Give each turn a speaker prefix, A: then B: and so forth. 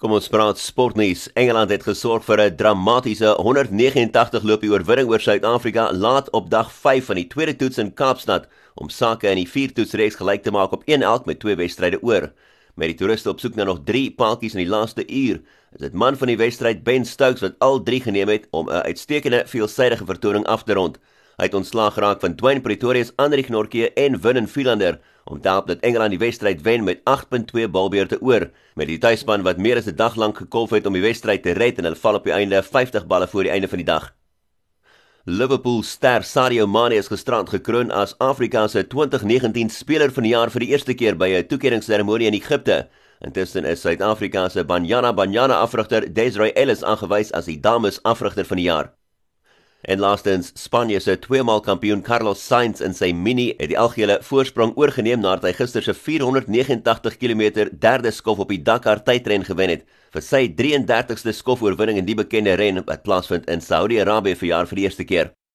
A: Kom ons praat sportnuus. Engeland het gesorg vir 'n dramatiese 189 loopie oorwinning oor Suid-Afrika laat op dag 5 van die tweede toets in Kaapstad om sake in die vier toetsreeks gelyk te maak op 1-1 met twee wedstryde oor. Met die toeriste op soek na nog 3 paadjies in die laaste uur, is dit man van die wedstryd Ben Stokes wat al 3 geneem het om 'n uitstekende veelsidige vertoning af te rond. Hy het ontslaag geraak van Dwayne Pretorius, Andri Knorke en Winnen Philander om te help dat Engeland die wedstryd wen met 8.2 balbeurte oor. Met die tuisspan wat meer as 'n dag lank gekolf het om die wedstryd te red en hulle val op die einde 50 balle voor die einde van die dag. Liverpool ster Sadio Mane is gisterand gekroon as Afrika se 2019 speler van die jaar vir die eerste keer by 'n toekenningsseremonie in Egipte. Intussen is Suid-Afrika se Banyana Banyana afrigter Desiree Ellis aangewys as die dames afrigter van die jaar. En laastens, Spanje se tweemaal kampioen Carlos Sainz in sy Mini het die algehele voorsprong oorgeneem nadat hy gister se 489 km derde skof op die Dakar tydren gewen het vir sy 33ste skofoorwinning in die bekende ren wat plaasvind in Saudi-Arabië vir jaar vir die eerste keer.